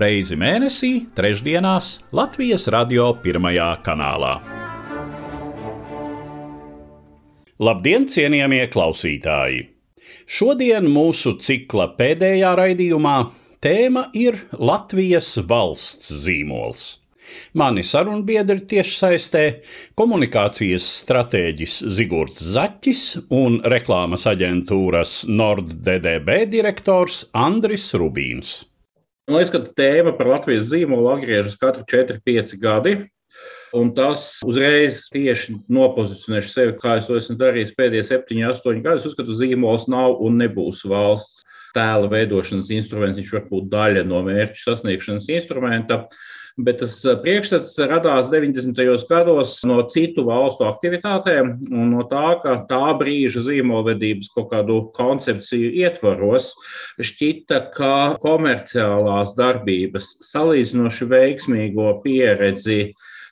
reizi mēnesī, trešdienās Latvijas radio pirmajā kanālā. Labdien, cienījamie klausītāji! Šodien mūsu cikla pēdējā raidījumā tēma ir Latvijas valsts zīmols. Mani sarunbiedri tiešsaistē - komunikācijas stratēģis Zigorts Zaķis un reklāmas aģentūras NordDDB direktors Andris Rubīns. Man liekas, ka tēma par Latvijas zīmolu atgriežas katru 4-5 gadi. Un tas uzreiz tieši nopozicionēšu sevi, kā es to esmu darījis pēdējie 7, 8 gadus. Es uzskatu, ka zīmols nav un nebūs valsts tēla veidošanas instruments. Viņš var būt daļa no mērķu sasniegšanas instrumenta bet tas eh, priekšstats radās 90. gados no citu valstu aktivitātēm un no tā, ka tā brīža zīmolvedības kaut kādu koncepciju ietvaros šķita, ka komerciālās darbības salīdzinoši veiksmīgo pieredzi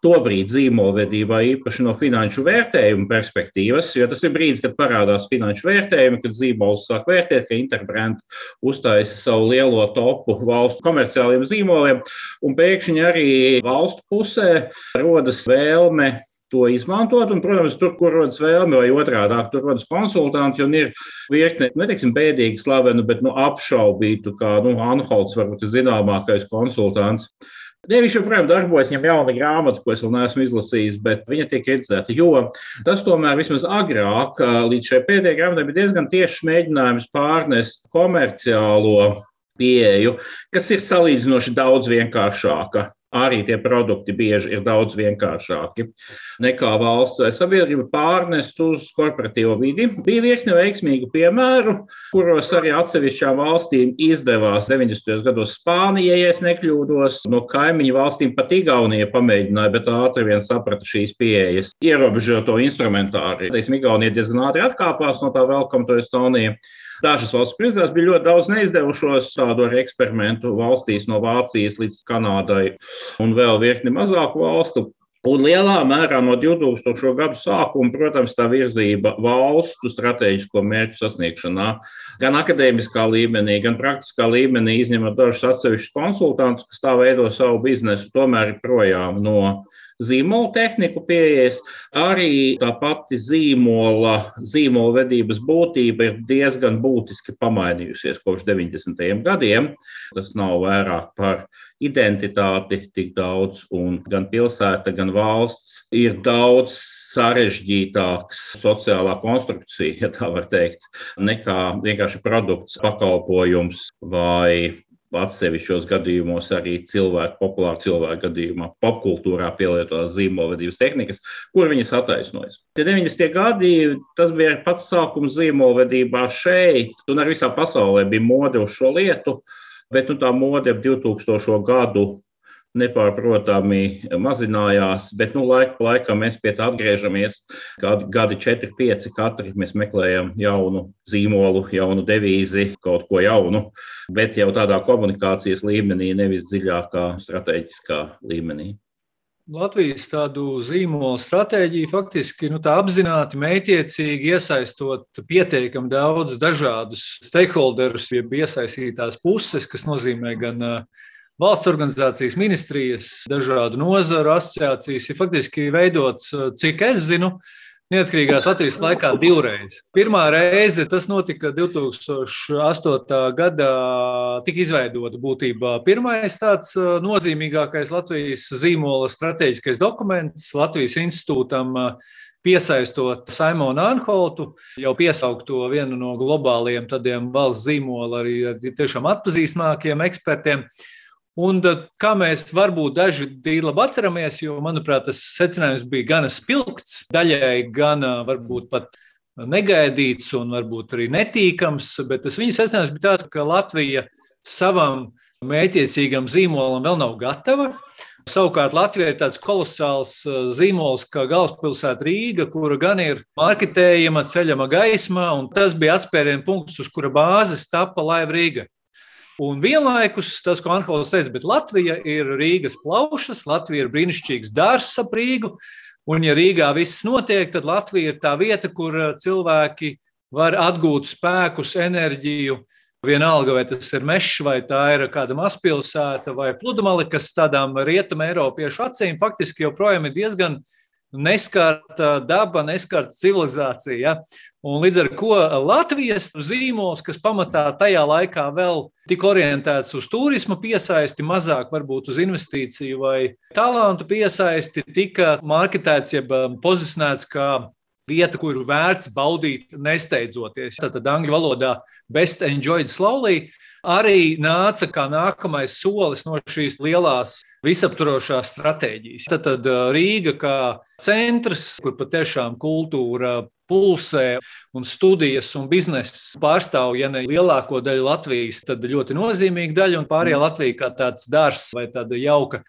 tobrīd zīmolvedībā, īpaši no finanšu vērtējuma perspektīvas, jo tas ir brīdis, kad parādās finanšu vērtējumi, kad zīmols sāk vērtēt, ka Interbrand uztaisa savu lielo topu valstu komerciāliem zīmoliem, un pēkšņi arī valstu pusē rodas vēlme to izmantot. Un, protams, tur, kur rodas vēlme, vai otrādi, tur rodas konsultanti, un ir virkne, neteiksim, bēdīgi slavenu, bet nu, apšaubītu, kā nu, Anholts, varbūt zināmākais konsultants. Ne, viņš joprojām darbojas, viņam ir jauna grāmata, ko es vēl neesmu izlasījis, bet viņa tiek kritizēta. Jo tas tomēr vismaz agrāk, līdz šai pēdējai grāmatai, bija diezgan tiešs mēģinājums pārnest komerciālo pieeju, kas ir salīdzinoši daudz vienkāršāka arī tie produkti bieži ir daudz vienkāršāki nekā valsts sabiedrība pārnest uz korporatīvo vidi. Bija virkne veiksmīgu piemēru, kuros arī atsevišķām valstīm izdevās 90. gados Spānijai, ja nekļūdos, no kaimiņu valstīm pat Igaunija pamēģināja, bet ātri vien saprata šīs pieejas ierobežoto instrumentāri. Teiksim, Igaunija diezgan ātri atkāpās no tā Welcome to Estonia. Dažas valsts prezidents bija ļoti daudz neizdevušos tādu eksperimentu valstīs, no Vācijas līdz Kanādai un vēl virkni mazāku valstu. Un lielā mērā no 2000. gadu sākuma, protams, tā virzība valstu strateģisko mērķu sasniegšanā, gan akadēmiskā līmenī, gan praktiskā līmenī, izņemot dažus atsevišķus konsultantus, kas tā veido savu biznesu, tomēr ir projām no zīmola tehniku pieejas. Arī tā pati zīmola, zīmola vedības būtība ir diezgan būtiski pamainījusies kopš 90. gadiem. Tas nav vairāk par identitāti tik daudz, un gan pilsēta, gan valsts ir daudz sarežģītāks sociālā konstrukcija, ja tā var teikt, nekā vienkārši produkts, pakalpojums vai atsevišķos gadījumos arī cilvēku, populāru cilvēku gadījumā, popkultūrā pielietotās zīmolvedības tehnikas, kur viņas attaisnojas. Tie 90. gadi, tas bija pats sākums zīmolvedībā šeit, un arī visā pasaulē bija mode uz šo lietu, bet nu, tā mode ap 2000. gadu nepārprotami mazinājās, bet nu, laika pa laikam mēs pie tā atgriežamies. Gadi, gadi 4, 5, katri mēs meklējam jaunu zīmolu, jaunu devīzi, kaut ko jaunu, bet jau tādā komunikācijas līmenī, nevis dziļākā strateģiskā līmenī. Latvijas tādu zīmolu stratēģiju faktiski nu, apzināti, mētiecīgi iesaistot pietiekami daudz dažādus stakeholderus, jeb iesaistītās puses, kas nozīmē gan uh, valsts organizācijas, ministrijas, dažādu nozaru asociācijas ir faktiski veidots, eh, cik es zinu, Neatkarīgās Latvijas laikā divreiz. Pirmā reize tas notika 2008. gadā, tika izveidota būtībā pirmais tāds eh, nozīmīgākais Latvijas zīmola strateģiskais dokuments Latvijas institūtam eh, piesaistot Simonu Anholtu, jau piesaukto vienu no globāliem tādiem valsts zīmola arī tiešām atpazīstamākiem ekspertiem. Un kā mēs varbūt daži tīri atceramies, jo, manuprāt, tas secinājums bija gan spilgts, daļai gan varbūt pat negaidīts un varbūt arī netīkams, bet tas viņa secinājums bija tāds, ka Latvija savam mētiecīgam zīmolam vēl nav gatava. Savukārt Latvija ir tāds kolosāls zīmols, kā galvaspilsēta Rīga, kura gan ir marketējama, ceļama gaismā, un tas bija atspērienu punkts, uz kura bāzes tapa Laiva Rīga. Un vienlaikus tas, ko Anhels teica, bet Latvija ir Rīgas plaušas, Latvija ir brīnišķīgs dārsts ap Rīgu, un ja Rīgā viss notiek, tad Latvija ir tā vieta, kur uh, cilvēki var atgūt spēkus, enerģiju, Vienalga, vai tas ir mežs, vai tā ir kāda mazpilsēta, vai pludmale, kas tādām rietumu Eiropiešu acīm faktiski joprojām ir diezgan neskarta daba, neskarta civilizācija. Ja? Un līdz ar to Latvijas zīmols, kas pamatā tajā laikā vēl tika orientēts uz turisma piesaisti, mazāk varbūt uz investīciju vai talantu piesaisti, tika marketēts, jeb um, pozicionēts kā vieta, kuru vērts baudīt, nesteidzoties. Tātad angļu valodā best enjoyed slowly arī nāca kā nākamais solis no šīs lielās visaptvarošās stratēģijas. Tad Rīga kā centrs, kur patiešām kultūra pulsē un studijas un biznesa pārstāv, ja ne lielāko daļu Latvijas, tad ļoti nozīmīga daļa, un pārējā Latvija kā tāds dārsts vai tāda jauka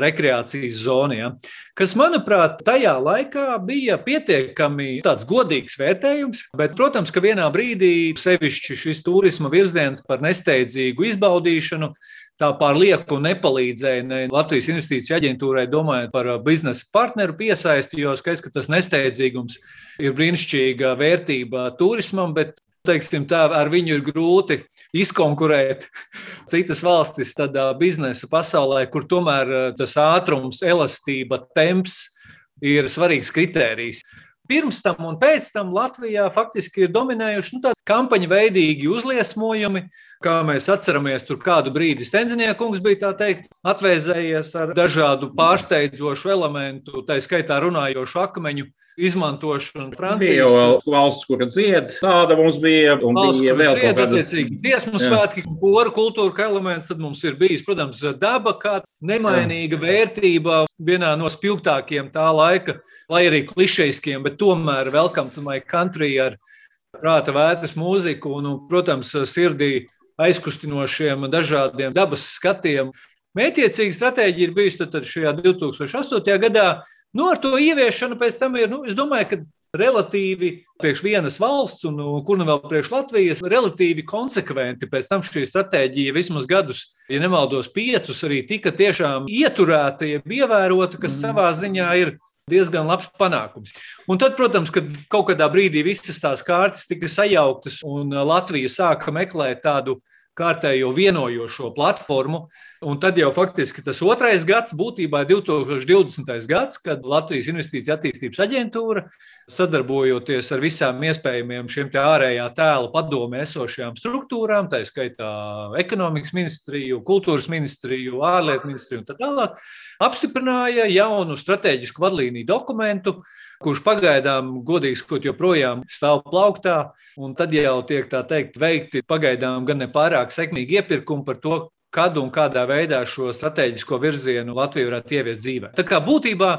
rekreācijas zona. Ja, kas, manuprāt, tajā laikā bija pietiekami godīgs vērtējums. Bet, protams, ka vienā brīdī sevišķi šis turisma virziens par nesteidzīgu izbaudīšanu. Tā pār lieku nepalīdzēja ne Latvijas investīciju aģentūrai, domājot par biznesa partneru piesaisti, jo skaidrs, ka tas nesteidzīgums ir brīnišķīga vērtība turismam, bet teiksim, tā, ar viņu ir grūti izkonkurēt citas valstis tādā biznesa pasaulē, kur tomēr eh, tas ātrums, elastība, temps ir svarīgs kritērijs. Pirms tam un pēc tam Latvijā faktiski ir dominējuši nu, tādi kampaņu veidīgi uzliesmojumi, kā mēs atceramies, tur kādu brīdi Stenzinieka kungs bija tā teikt, atvēzējies ar dažādu pārsteidzošu elementu, tā skaitā runājošu akmeņu izmantošanu. Francijas bija jau valsts, kura dzied, tāda mums bija, un valsts, bija vēl dzied, attiecīgi dziesmu svētki, kora kultūra elements, tad mums ir bijis, protams, daba kā nemainīga vērtība vienā no spilgtākiem tā laika, lai arī klišejiskiem, bet tomēr Welcome to my country ar prāta vētras mūziku un, protams, sirdī aizkustinošiem dažādiem dabas skatiem. Mētiecīga stratēģija ir bijusi šajā 2008. gadā. Nu, ar to ieviešanu pēc tam ir, nu, es domāju, ka relatīvi priekš vienas valsts, un kur nu vēl priekš Latvijas, relatīvi konsekventi pēc tam šī stratēģija vismaz gadus, ja nemaldos, piecus arī tika tiešām ieturēta, jeb ievērota, kas mm. savā ziņā ir diezgan labs panākums. Un tad, protams, kad kaut kādā brīdī visas tās kārtas tika sajauktas un Latvija sāka meklēt tādu kārtējo vienojošo platformu. Un tad jau faktiski tas otrais gads, būtībā 2020. gads, kad Latvijas Investīcija attīstības aģentūra, sadarbojoties ar visām iespējamiem šiem ārējā tēla padomē esošajām struktūrām, tā skaitā ekonomikas ministriju, kultūras ministriju, ārlietu ministriju un tā tālāk, apstiprināja jaunu strateģisku vadlīniju dokumentu, kurš pagaidām, godīgi sakot, joprojām stāv plauktā. Tad jau tiek teikt, veikti pagaidām gan nepārāk sekmīgi iepirkumi par to, kad un kādā veidā šo strateģisko virzienu Latvija varētu ieviest dzīvē. Tā kā būtībā,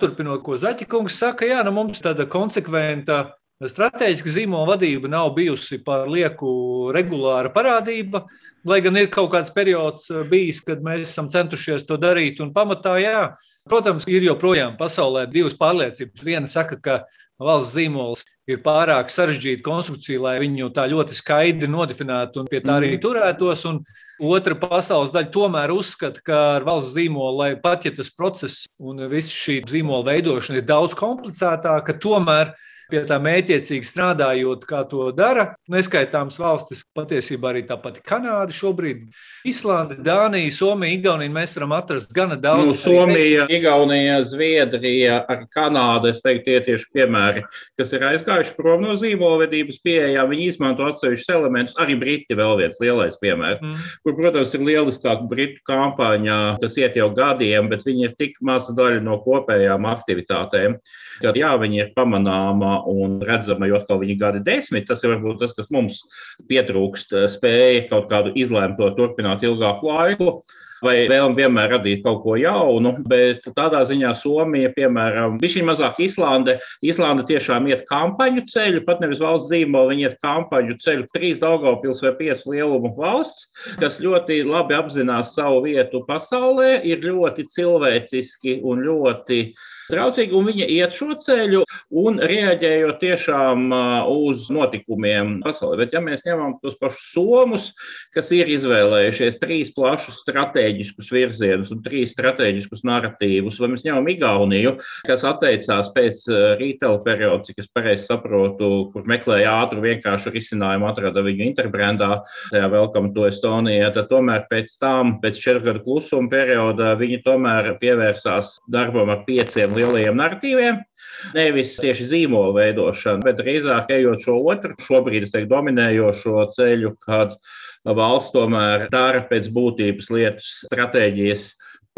turpinot, ko Zaķikungs saka, jā, nu mums tāda konsekventa Stratēģiska zīmola vadība nav bijusi par lieku regulāra parādība, lai gan ir kaut kāds periods eh, bijis, kad mēs esam centušies to darīt. Un pamatā, jā, protams, ir joprojām pasaulē divas pārliecības. Viena saka, ka valsts zīmols ir pārāk sarežģīta konstrukcija, lai viņu tā ļoti skaidri nodefinētu un pie tā arī mm. turētos. Un otra pasaules daļa tomēr uzskata, ka ar valsts zīmolu, lai pat ja tas process un viss šī zīmola veidošana ir daudz komplicētāka, tomēr pie tā mētiecīgi strādājot, kā to dara. Neskaitāms valstis, patiesībā arī tā pati Kanāda šobrīd, Islanda, Dānija, Somija, Igaunija. Mēs varam atrast gana daudz. Nu, Somija, Igaunija, Zviedrija, arī Kanāda, es teiktu, tie tieši piemēri, kas ir aizgājuši prom no zīmolvedības pieejām. Viņi izmanto atsevišķus elementus. Arī Briti vēl viens lielais piemērs, mm. kur, protams, ir lieliskāka Britu kampaņa, kas iet jau gadiem, bet viņi ir tik maza daļa no kopējām aktivitātēm ka jā, viņi ir pamanāma un redzama jau atkal viņa gadi desmit. Tas ir varbūt tas, kas mums pietrūkst, spēja kaut kādu izlēmto turpināt ilgāku laiku. vai vēlam vienmēr radīt kaut ko jaunu, bet tādā ziņā Somija, piemēram, bija šī mazāk Islande. Islande tiešām iet kampaņu ceļu, pat nevis valsts zīmolu, viņi iet kampaņu ceļu. Trīs Daugavpils vai piecu lielumu valsts, kas ļoti labi apzinās savu vietu pasaulē, ir ļoti cilvēciski un ļoti traucīgi, un viņa iet šo ceļu un reaģējot tiešām uz notikumiem pasaulē. Bet, ja mēs ņemam tos pašus somus, kas ir izvēlējušies trīs plašus strateģiskus virzienus un trīs strateģiskus narratīvus, vai mēs ņemam Igauniju, kas atteicās pēc retail perioda, cik es pareizi saprotu, kur meklēja ātru, vienkāršu risinājumu, atrada viņu interbrandā, tajā Welcome to Estonija, tad tomēr pēc tam, pēc četru gadu klusuma perioda, viņi tomēr pievērsās darbam ar pieciem lielajiem narratīviem. Nevis tieši zīmola veidošana, bet drīzāk ejot šo otru, šobrīd teiktu, dominējošo ceļu, kad valsts tomēr dara pēc būtības lietas, stratēģijas,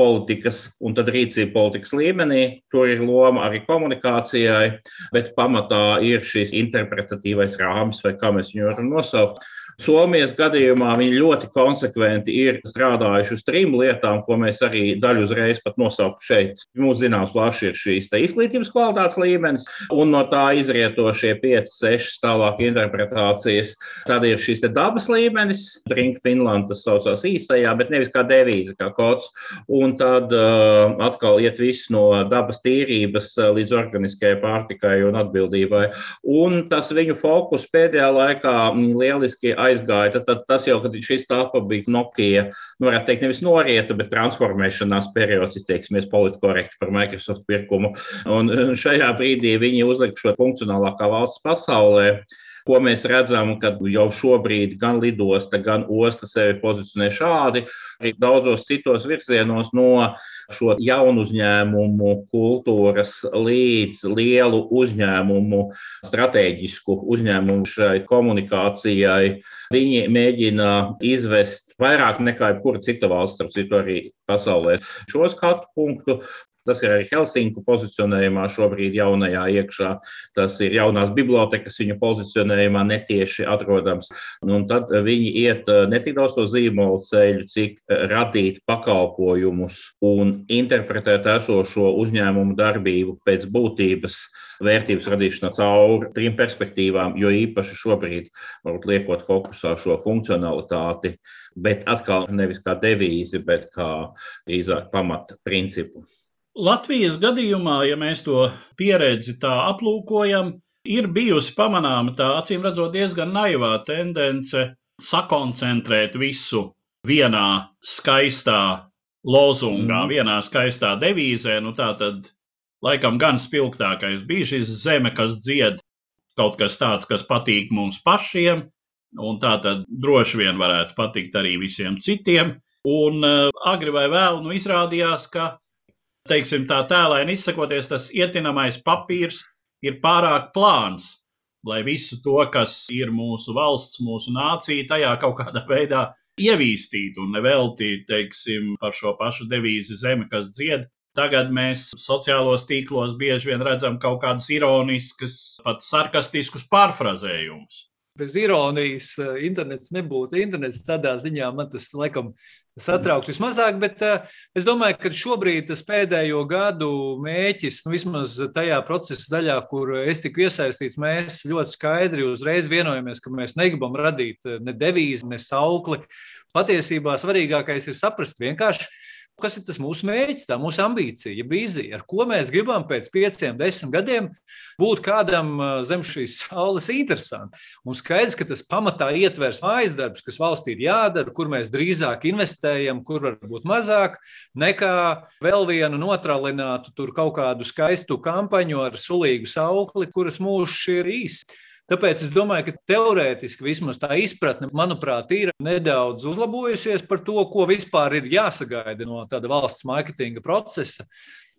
politikas un tad rīcība politikas līmenī. Tur ir loma arī komunikācijai, bet pamatā ir šis interpretatīvais rāmis, vai kā mēs viņu varam nosaukt. Somijas gadījumā viņi ļoti konsekventi ir strādājuši uz trim lietām, ko mēs arī daļu uzreiz pat nosauktu šeit. Mums zināms, plaši ir šīs izglītības kvalitātes līmenis, un no tā izrietošie 5, 6 tālāk interpretācijas. Tad ir šis dabas līmenis, Drink Finland, tas saucās īsajā, bet nevis kā devīze, kā kods. Un tad uh, atkal iet viss no dabas tīrības uh, līdz organiskajai pārtikai un atbildībai. Un tas viņu fokus pēdējā laikā lieliski aizsākt aizgāja, tad, tad tas jau, kad šis tāpa bija Nokia, nu, varētu teikt, nevis norieta, bet transformēšanās periods, izteiksimies politkorekti par Microsoft pirkumu. Un šajā brīdī viņi uzlika šo funkcionālākā valsts pasaulē ko mēs redzam, kad jau šobrīd gan lidosta, gan osta sevi pozicionē šādi, arī daudzos citos virzienos no šo jaunu uzņēmumu kultūras līdz lielu uzņēmumu, strateģisku uzņēmumu šai komunikācijai. Viņi mēģina izvest vairāk nekā jebkura cita valsts, starp citu, arī pasaulē. Šo skatu punktu Tas ir arī Helsinku pozicionējumā šobrīd jaunajā iekšā. Tas ir jaunās bibliotekas viņu pozicionējumā netieši atrodams. Un tad viņi iet eh, ne tik daudz to zīmolu ceļu, cik eh, radīt pakalpojumus un interpretēt esošo uzņēmumu darbību pēc būtības vērtības radīšanā cauri trim perspektīvām, jo īpaši šobrīd, varbūt liekot fokusā šo funkcionalitāti, bet atkal nevis kā devīzi, bet kā drīzāk pamata principu. Latvijas gadījumā, ja mēs to pieredzi tā aplūkojam, ir bijusi pamanāma tā acīm redzot diezgan naivā tendence sakoncentrēt visu vienā skaistā lozungā, mm. vienā skaistā devīzē. Nu, tā tad laikam gan spilgtākais bija šis zeme, kas dzied kaut kas tāds, kas patīk mums pašiem, un tā tad droši vien varētu patikt arī visiem citiem. Un uh, agri vai vēl nu, izrādījās, ka teiksim, tā tēlēni izsakoties, tas ietinamais papīrs ir pārāk plāns, lai visu to, kas ir mūsu valsts, mūsu nācija, tajā kaut kādā veidā ievīstītu un neveltītu, teiksim, par šo pašu devīzi zemi, kas dzied. Tagad mēs sociālos tīklos bieži vien redzam kaut kādus ironiskus, pat sarkastiskus pārfrazējumus bez ironijas eh, internets nebūtu. Internets tādā ziņā man tas laikam satraukt vismazāk, bet uh, es domāju, ka šobrīd tas pēdējo gadu mēķis, nu, vismaz tajā procesa daļā, kur es tiku iesaistīts, mēs ļoti skaidri uzreiz vienojamies, ka mēs negribam radīt eh, ne devīzi, ne saukli. Patiesībā svarīgākais ir saprast vienkārši, kas ir tas mūsu mērķis, tā mūsu ambīcija, vīzija, ar ko mēs gribam pēc pieciem, desmit gadiem būt kādam zem šīs saules interesanti. Un skaidrs, ka tas pamatā ietvers mājas darbs, kas valstī ir jādara, kur mēs drīzāk investējam, kur varbūt mazāk, nekā vēl vienu notralinātu tur kaut kādu skaistu kampaņu ar sulīgu saukli, kuras mūžs ir īsts. Tāpēc es domāju, ka teorētiski vismaz tā izpratne, manuprāt, ir nedaudz uzlabojusies par to, ko vispār ir jāsagaida no tāda valsts mārketinga procesa.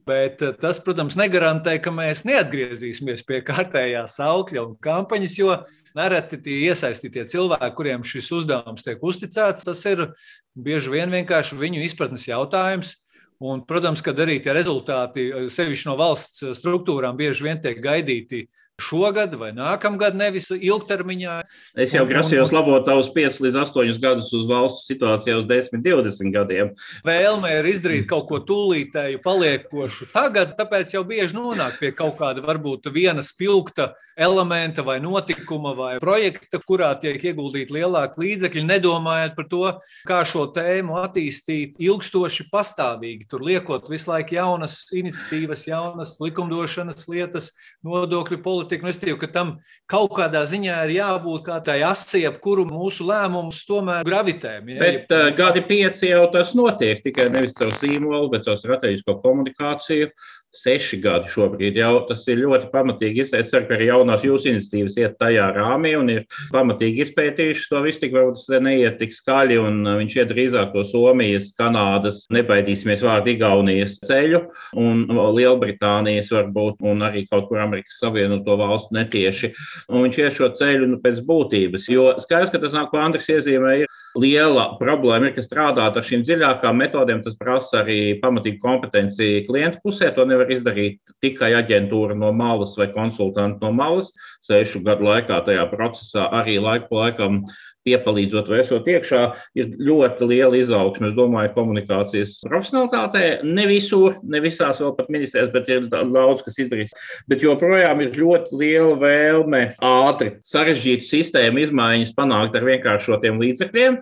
Bet eh, tas, protams, negarantē, ka mēs neatgriezīsimies pie kārtējā saukļa un kampaņas, jo nereti tie iesaistītie cilvēki, kuriem šis uzdevums tiek uzticēts, tas ir bieži vien vienkārši viņu izpratnes jautājums. Un, protams, ka arī tie rezultāti, sevišķi no valsts struktūrām, bieži vien tiek gaidīti šogad vai nākamgad, nevis ilgtermiņā. Es jau grasījos labot tavus 5 līdz 8 gadus uz valsts situācijā uz 10, 20 gadiem. Vēlme ir izdarīt kaut ko tūlītēju, paliekošu tagad, tāpēc jau bieži nonāk pie kaut kāda varbūt viena spilgta elementa vai notikuma vai projekta, kurā tiek ieguldīti lielāki līdzekļi, nedomājot par to, kā šo tēmu attīstīt ilgstoši, pastāvīgi. Tur liekot visu laiku jaunas iniciatīvas, jaunas likumdošanas lietas, nodokļu politiku politika. Nu, es teiktu, ka tam kaut kādā ziņā ir jābūt kā tai asī, ap kuru mūsu lēmumus tomēr gravitē. Ja? Bet uh, gadi pieci jau tas notiek tikai nevis caur zīmolu, bet caur strateģisko komunikāciju seši gadi šobrīd. Jau tas ir ļoti pamatīgi. Es ceru, ka arī jaunās jūsu iniciatīvas iet tajā rāmī un ir pamatīgi izpētījuši to visu. Tik varbūt tas neiet tik skaļi, un uh, viņš iet drīzāk to Somijas, Kanādas, nebaidīsimies vārdu Igaunijas ceļu, un Lielbritānijas varbūt, un arī kaut kur Amerikas Savienoto valstu netieši. Un viņš iet šo ceļu nu, pēc būtības, jo skaidrs, ka tas nāk, ko Andris iezīmē, ir liela problēma ir, ka strādāt ar šīm dziļākām metodēm, tas prasa arī pamatīgu kompetenci klientu pusē. To nevar izdarīt tikai aģentūra no malas vai konsultanti no malas. Sešu gadu laikā tajā procesā arī laiku pa laikam piepalīdzot vai esot iekšā, ir ļoti liela izaugsme. Es domāju, komunikācijas profesionālitātē ne visur, ne visās vēl pat ministrijās, bet ir daudz, kas izdarīts. Bet joprojām ir ļoti liela vēlme ātri sarežģītu sistēmu izmaiņas panākt ar vienkāršotiem līdzekļiem.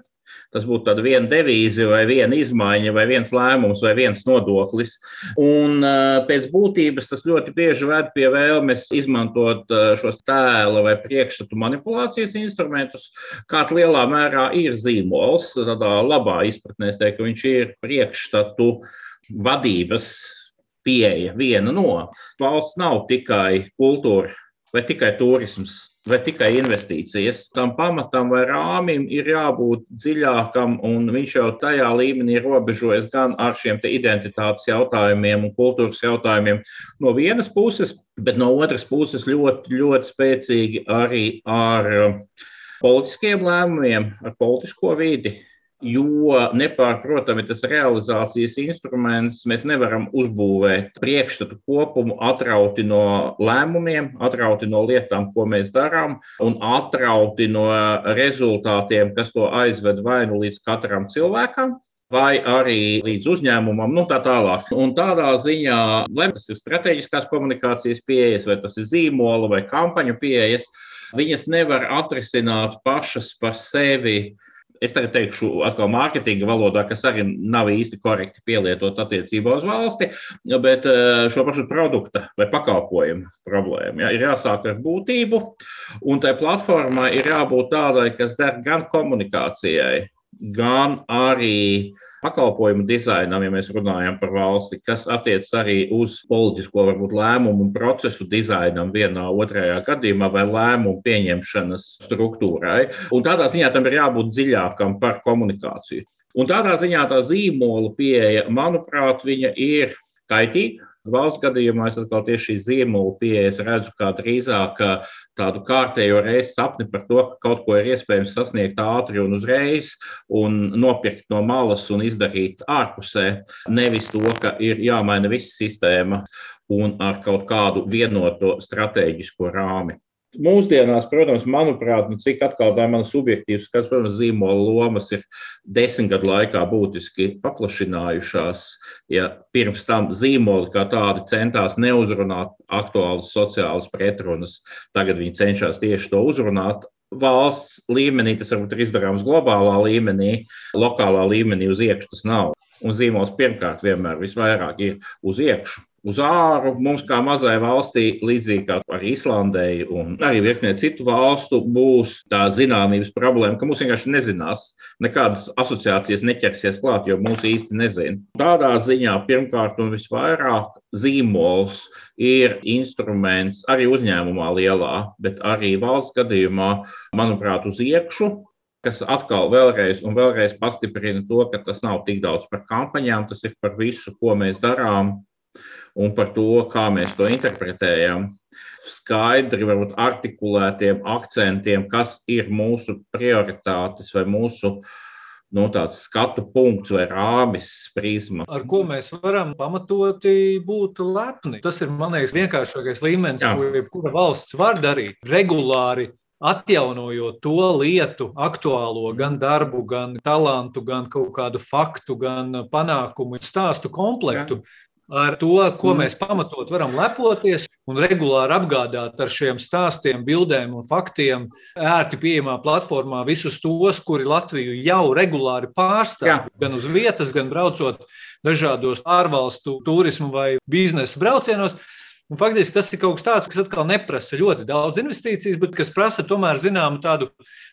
Tas būtu tāda viena devīze, vai viena izmaiņa, vai viens lēmums, vai viens nodoklis. Un pēc būtības tas ļoti bieži ved pie vēlmes izmantot šos tēla vai priekšstatu manipulācijas instrumentus, kāds lielā mērā ir zīmols. Tādā labā izpratnē es teiktu, ka viņš ir priekšstatu vadības pieeja, viena no. Valsts nav tikai kultūra vai tikai turisms vai tikai investīcijas. Tam pamatam vai rāmim ir jābūt dziļākam, un viņš jau tajā līmenī robežojas gan ar šiem identitātes jautājumiem un kultūras jautājumiem no vienas puses, bet no otras puses ļoti, ļoti spēcīgi arī ar politiskiem lēmumiem, ar politisko vidi jo nepārprotami tas realizācijas instruments mēs nevaram uzbūvēt priekšstatu kopumu atrauti no lēmumiem, atrauti no lietām, ko mēs darām, un atrauti no rezultātiem, kas to aizved vai nu līdz katram cilvēkam, vai arī līdz uzņēmumam, nu tā tālāk. Un tādā ziņā, lai tas ir strateģiskās komunikācijas pieejas, vai tas ir zīmola vai kampaņu pieejas, viņas nevar atrisināt pašas par sevi es tagad teikšu, atkal mārketinga valodā, kas arī nav īsti korekti pielietot attiecībā uz valsti, bet eh, šo pašu produkta vai pakalpojumu problēmu ja, ir jāsāk ar būtību, un tai platformai ir jābūt tādai, kas der gan komunikācijai, gan arī pakalpojumu dizainam, ja mēs runājam par valsti, kas attiecas arī uz politisko varbūt, lēmumu un procesu dizainam vienā, otrajā gadījumā vai lēmumu pieņemšanas struktūrai. Un tādā ziņā tam ir jābūt dziļākam par komunikāciju. Un tādā ziņā tā zīmola pieeja, manuprāt, ir kaitīga Valsts gadījumā es atkal tieši šī zīmola pieejas redzu kā drīzāk tādu kārtējo reizi sapni par to, ka kaut ko ir iespējams sasniegt ātri un uzreiz, un nopirkt no malas un izdarīt ārpusē. Nevis to, ka ir jāmaina visa sistēma un ar kaut kādu vienoto stratēģisko rāmi. Mūsdienās, protams, manuprāt, nu, cik atkal tā ir mana subjektīva skats, protams, zīmola lomas ir desmit gadu laikā būtiski paplašinājušās. Ja pirms tam zīmoli kā tādi centās neuzrunāt aktuālas sociālas pretrunas, tagad viņi cenšas tieši to uzrunāt. Valsts līmenī tas varbūt ir izdarāms globālā līmenī, lokālā līmenī uz iekšā tas nav. Un zīmols pirmkārt vienmēr visvairāk ir uz iekšā uz āru. Mums, kā mazai valstī, līdzīgi kā arī Islandai un arī virknē citu valstu, būs tā zināmības problēma, ka mums vienkārši nezinās, nekādas asociācijas neķersies klāt, jo mūs īsti nezina. Tādā ziņā pirmkārt un visvairāk zīmols ir instruments arī uzņēmumā lielā, bet arī valsts gadījumā, manuprāt, uz iekšu, kas atkal vēlreiz vēlreiz pastiprina to, ka tas nav tik daudz par kampaņām, tas ir par visu, ko mēs darām un par to, kā mēs to interpretējam. Skaidri, varbūt artikulētiem akcentiem, kas ir mūsu prioritātes vai mūsu nu, tāds skatu punkts vai rāmis, prizma. Ar ko mēs varam pamatoti būt lepni. Tas ir, man liekas, vienkāršākais līmenis, Jā. ko jebkura valsts var darīt. Regulāri atjaunojot to lietu, aktuālo, gan darbu, gan talantu, gan kaut kādu faktu, gan panākumu stāstu komplektu. Jā ar to, ko mm. mēs pamatot varam lepoties un regulāri apgādāt ar šiem stāstiem, bildēm un faktiem ērti pieejamā platformā visus tos, kuri Latviju jau regulāri pārstāv, Jā. gan uz vietas, gan braucot dažādos ārvalstu turismu vai biznesa braucienos. Un faktiski tas ir kaut kas tāds, kas atkal neprasa ļoti daudz investīcijas, bet kas prasa tomēr zināmu tādu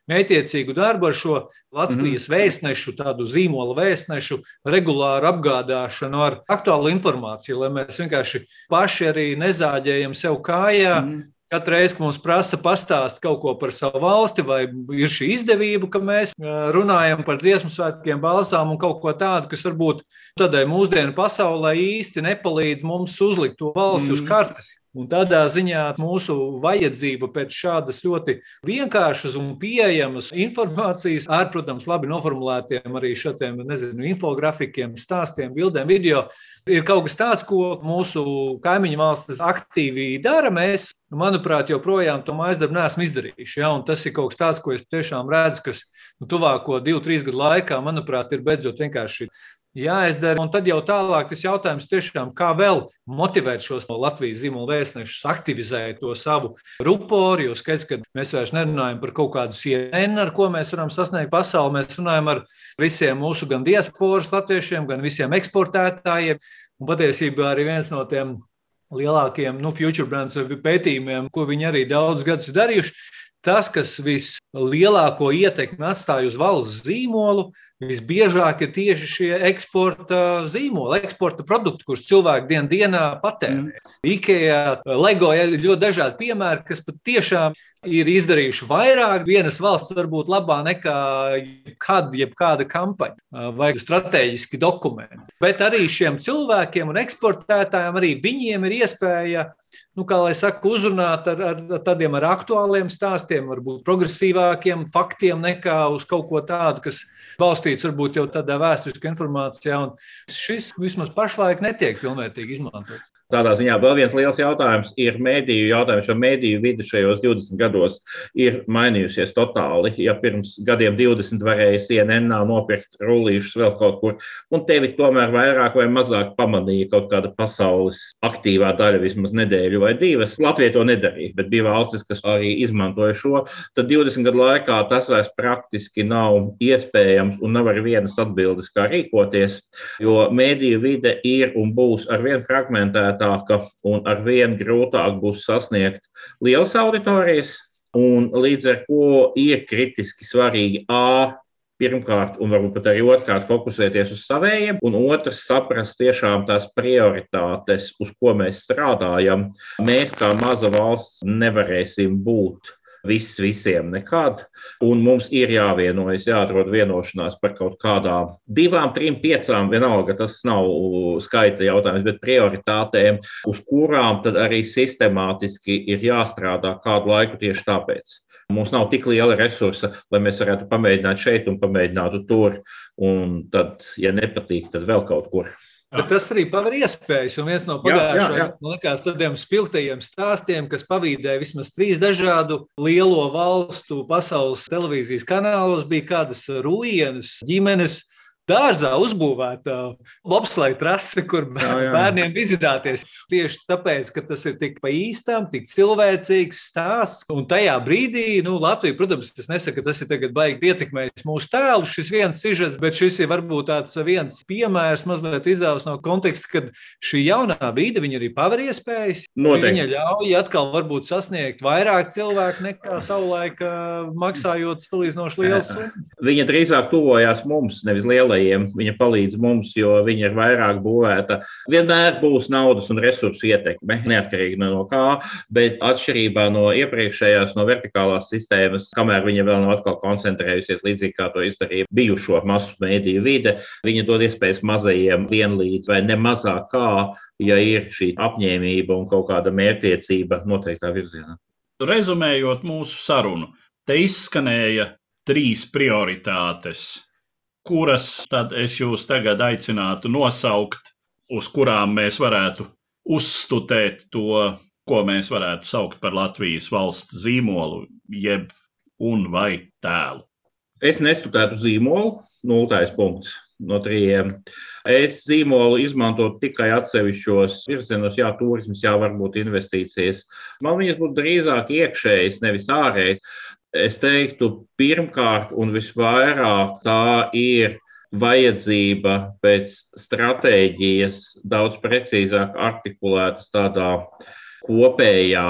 mētiecīgu darbu ar šo Latvijas mm. vēstnešu, tādu zīmola vēstnešu, regulāru apgādāšanu ar aktuālu informāciju, lai mēs vienkārši paši arī nezāģējam sev kājā, mm. Katru reizi, kad mums prasa pastāstīt kaut ko par savu valsti, vai ir šī izdevība, ka mēs runājam par dziesmu svētkiem, balsām un kaut ko tādu, kas varbūt tādai mūsdienu pasaulē īsti nepalīdz mums uzlikt to valsti mm. uz kartes. Un tādā ziņā mūsu vajadzība pēc šādas ļoti vienkāršas un pieejamas informācijas, ar, protams, labi noformulētiem arī šādiem, infografikiem, stāstiem, bildēm, video, ir kaut kas tāds, ko mūsu kaimiņu valstis aktīvi dara. Mēs, manuprāt, joprojām to mājas darbu neesam izdarījuši. Ja? Un tas ir kaut kas tāds, ko es tiešām redzu, kas nu, tuvāko divu, trīs gadu laikā, manuprāt, ir beidzot vienkārši jāizdara. Un tad jau tālāk tas jautājums tiešām, kā vēl motivēt šos no Latvijas zīmola vēstnešus, aktivizēt to savu ruporu, jo skaidrs, ka mēs vairs nerunājam par kaut kādu sienu, ar ko mēs varam sasniegt pasauli. Mēs runājam ar visiem mūsu gan diasporas latviešiem, gan visiem eksportētājiem. Un patiesībā arī viens no tiem lielākiem nu, future brands pētījumiem, ko viņi arī daudz gadus ir darījuši, tas, kas vislielāko ietekmi atstāja uz valsts zīmolu, visbiežāk ir tieši šie eksporta zīmoli, eksporta produkti, kurus cilvēki dien dienā patērē. Mm. IKEA, LEGO ir ļoti dažādi piemēri, kas patiešām ir izdarījuši vairāk vienas valsts varbūt labā nekā jebkad, jebkāda kampaņa vai strateģiski dokumenti. Bet arī šiem cilvēkiem un eksportētājiem arī viņiem ir iespēja nu, kā lai saka, uzrunāt ar, ar, ar tādiem ar aktuāliem stāstiem, varbūt progresīvākiem faktiem nekā uz kaut ko tādu, kas balstīts varbūt jau tādā vēsturiskā informācijā. Un šis vismaz pašlaik netiek pilnvērtīgi izmantots. Tādā ziņā vēl viens liels jautājums ir mēdīju jautājums, jo mēdīju vide šajos 20 gados ir mainījusies totāli. Ja pirms gadiem 20 varēja CNN nopirkt rullīšus vēl kaut kur, un tevi tomēr vairāk vai mazāk pamanīja kaut kāda pasaules aktīvā daļa, vismaz nedēļu vai divas. Latvija to nedarīja, bet bija valstis, kas arī izmantoja šo. Tad 20 gadu laikā tas vairs praktiski nav iespējams un nav arī vienas atbildes, kā rīkoties, jo mēdīju vide ir un būs arvien fragmentēta komplicētāka un ar vien grūtāk būs sasniegt lielas auditorijas. Un līdz ar to ir kritiski svarīgi A. Pirmkārt, un varbūt pat arī otrkārt, fokusēties uz saviem, un otrs, saprast tiešām tās prioritātes, uz ko mēs strādājam. Mēs, kā maza valsts, nevarēsim būt viss visiem nekad. Un mums ir jāvienojas, jāatrod vienošanās par kaut kādām divām, trim, piecām, vienalga tas nav skaita jautājums, bet prioritātēm, uz kurām tad arī sistemātiski ir jāstrādā kādu laiku tieši tāpēc. Mums nav tik liela resursa, lai mēs varētu pamēģināt šeit un pamēģinātu tur, un tad, ja nepatīk, tad vēl kaut kur. Bet tas arī paver iespējas. Un viens no pagājušajiem spilgtajiem stāstiem, kas pavīdēja vismaz trīs dažādu lielo valstu pasaules televīzijas kanālos, bija kādas ruīnas ģimenes dārzā uzbūvēta bobsleja trase, kur jā, jā. bērniem izrādāties. Tieši tāpēc, ka tas ir tik pa īstām, tik cilvēcīgs stāsts. Un tajā brīdī, nu, Latvija, protams, tas nesaka, ka tas ir tagad baigi ietekmējis mūsu tēlu, šis viens sižets, bet šis ir varbūt tāds viens piemērs, mazliet izdevs no konteksta, kad šī jaunā vide viņa arī paver iespējas. Noteikti. Viņa ļauj atkal varbūt sasniegt vairāk cilvēku nekā savulaik maksājot salīdzinoši liels summas. Viņa drīzāk tuvojās mums, nevis lielai lielajiem, viņa palīdz mums, jo viņa ir vairāk būvēta. Vienmēr būs naudas un resursu ietekme, neatkarīgi no kā, bet atšķirībā no iepriekšējās, no vertikālās sistēmas, kamēr viņa vēl nav atkal koncentrējusies līdzīgi kā to izdarīja bijušo masu mēdīju vide, viņa dod iespējas mazajiem vienlīdz vai ne mazāk kā, ja ir šī apņēmība un kaut kāda mērķtiecība noteiktā virzienā. Rezumējot mūsu sarunu, te izskanēja trīs prioritātes kuras tad es jūs tagad aicinātu nosaukt, uz kurām mēs varētu uzstutēt to, ko mēs varētu saukt par Latvijas valsts zīmolu, jeb un vai tēlu? Es nestudētu zīmolu, nultais punkts no trījiem. Es zīmolu izmantotu tikai atsevišķos virzienos, jā, turisms, jā, varbūt investīcijas. Man viņas būtu drīzāk iekšējas, nevis ārējas. Es teiktu, pirmkārt un visvairāk tā ir vajadzība pēc stratēģijas daudz precīzāk artikulētas tādā kopējā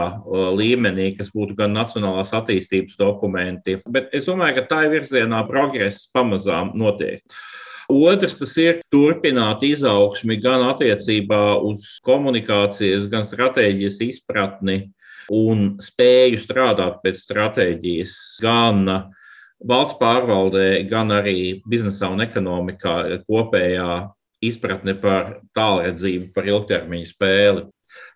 līmenī, kas būtu gan nacionālās attīstības dokumenti. Bet es domāju, ka tā ir virzienā progress pamazām notiek. Otrs tas ir turpināt izaugsmi gan attiecībā uz komunikācijas, gan stratēģijas izpratni un spēju strādāt pēc stratēģijas, gan valsts pārvaldē, gan arī biznesā un ekonomikā kopējā izpratne par tālredzību, par ilgtermiņa spēli.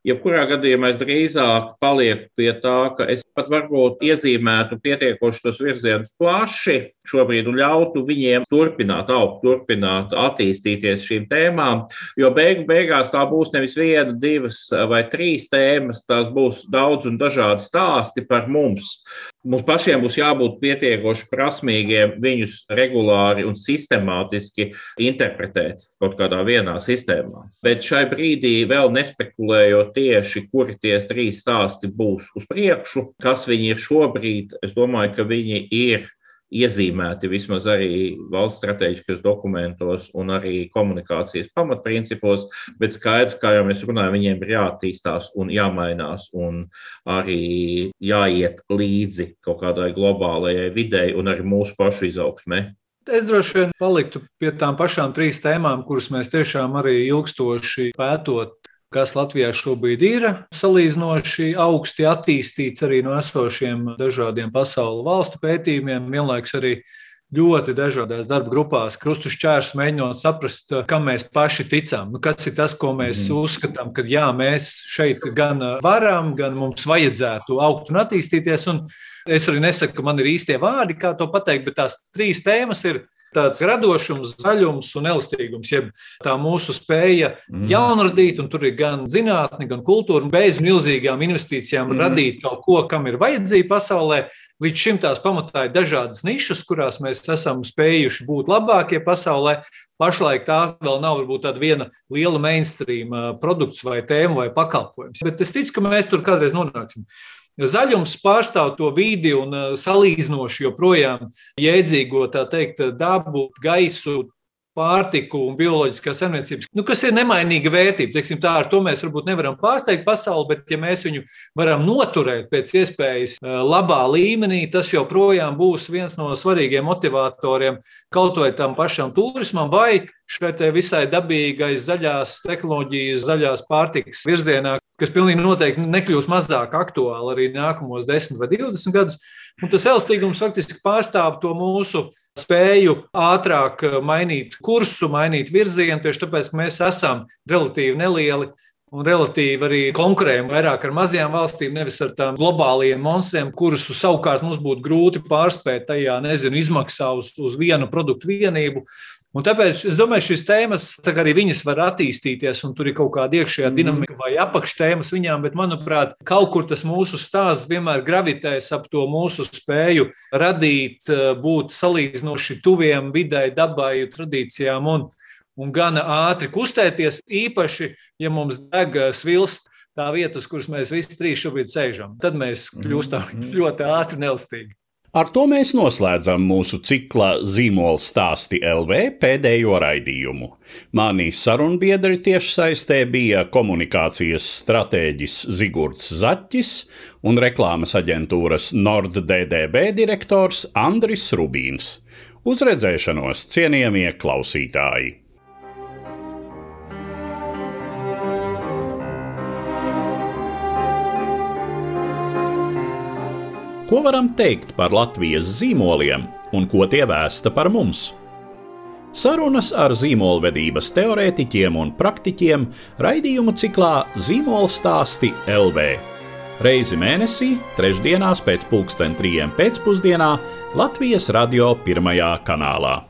Jebkurā gadījumā es drīzāk palieku pie tā, ka es pat varbūt iezīmētu pietiekoši tos virzienus plaši šobrīd un ļautu viņiem turpināt augt, turpināt attīstīties šīm tēmām. Jo beigu beigās tā būs nevis viena, divas vai trīs tēmas, tās būs daudz un dažādi stāsti par mums. Mums pašiem būs jābūt pietiekoši prasmīgiem viņus regulāri un sistemātiski interpretēt kaut kādā vienā sistēmā. Bet šai brīdī vēl nespekulējot tieši, kuri tie trīs stāsti būs uz priekšu, kas viņi ir šobrīd, es domāju, ka viņi ir iezīmēti vismaz arī valsts strateģiskajos dokumentos un arī komunikācijas pamatprincipos, bet skaidrs, kā jau mēs runājam, viņiem ir jāattīstās un jāmainās un arī jāiet līdzi kaut kādai globālajai videi un arī mūsu pašu izaugsmē. Es droši vien paliktu pie tām pašām trīs tēmām, kuras mēs tiešām arī ilgstoši pētot kas Latvijā šobrīd ir salīdzinoši augsti attīstīts arī no esošiem dažādiem pasaules valstu pētījumiem, vienlaikus arī ļoti dažādās darba grupās, krustušķērs, mēģinot saprast, kam mēs paši ticam. Nu, kas ir tas, ko mēs mm. uzskatām, ka jā, mēs šeit gan varam, gan mums vajadzētu augt un attīstīties. Un es arī nesaku, ka man ir īstie vārdi, kā to pateikt, bet tās trīs tēmas ir tāds radošums, zaļums un elastīgums, jeb tā mūsu spēja mm. jaunradīt, un tur ir gan zinātne, gan kultūra, bez milzīgām investīcijām mm. radīt kaut ko, kam ir vajadzība pasaulē. Līdz šim tās pamatā ir dažādas nišas, kurās mēs esam spējuši būt labākie pasaulē. Pašlaik tā vēl nav varbūt tāda viena liela mainstream produkts vai tēma vai pakalpojums. Bet es ticu, ka mēs tur kādreiz nonāksim. Zaļums pārstāv to vidi un uh, salīdzinoši joprojām jēdzīgo teikt, dabu, gaisu, pārtiku un bioloģiskās saimniecības, nu, kas ir nemainīga vērtība. Teiksim, tā ar to mēs varbūt nevaram pārsteigt pasauli, bet ja mēs viņu varam noturēt pēc iespējas uh, labā līmenī, tas joprojām būs viens no svarīgiem motivatoriem kaut vai tam pašam turismam vai šai visai dabīgais zaļās tehnoloģijas, zaļās pārtikas virzienā, kas pilnīgi noteikti nekļūs mazāk aktuāli arī nākamos 10 vai 20 gadus. Un tas elastīgums faktiski pārstāv to mūsu spēju ātrāk mainīt kursu, mainīt virzienu, tieši tāpēc, ka mēs esam relatīvi nelieli. Un relatīvi arī konkurējam vairāk ar mazajām valstīm, nevis ar tām globālajiem monstriem, kurus savukārt mums būtu grūti pārspēt tajā, nezinu, izmaksā uz, uz vienu produktu vienību. Un tāpēc es domāju, šīs tēmas arī viņas var attīstīties, un tur ir kaut kāda iekšējā mhm. dinamika vai apakštēmas viņām, bet, manuprāt, kaut kur tas mūsu stāsts vienmēr gravitēs ap to mūsu spēju radīt, eh, būt salīdzinoši tuviem videi, dabai, tradīcijām un, un gana ātri kustēties, īpaši, ja mums deg eh, svilst tā vietas, kuras mēs visi trīs šobrīd sēžam. Tad mēs mhm. kļūstam ļoti ātri nelstīgi. Ar to mēs noslēdzam mūsu cikla zīmola stāsti LV pēdējo raidījumu. Mani sarunbiedri tiešsaistē bija komunikācijas stratēģis Zigurds Zaķis un reklāmas aģentūras NordDDB direktors Andris Rubīns. Uz redzēšanos, cienījamie klausītāji! Ko varam teikt par Latvijas zīmoliem un ko tie vēsta par mums? Sarunas ar zīmolvedības teorētiķiem un praktiķiem raidījumu ciklā Zīmola stāsti LV. Reizi mēnesī, trešdienās pēc pulksten trijiem pēcpusdienā Latvijas radio pirmajā kanālā.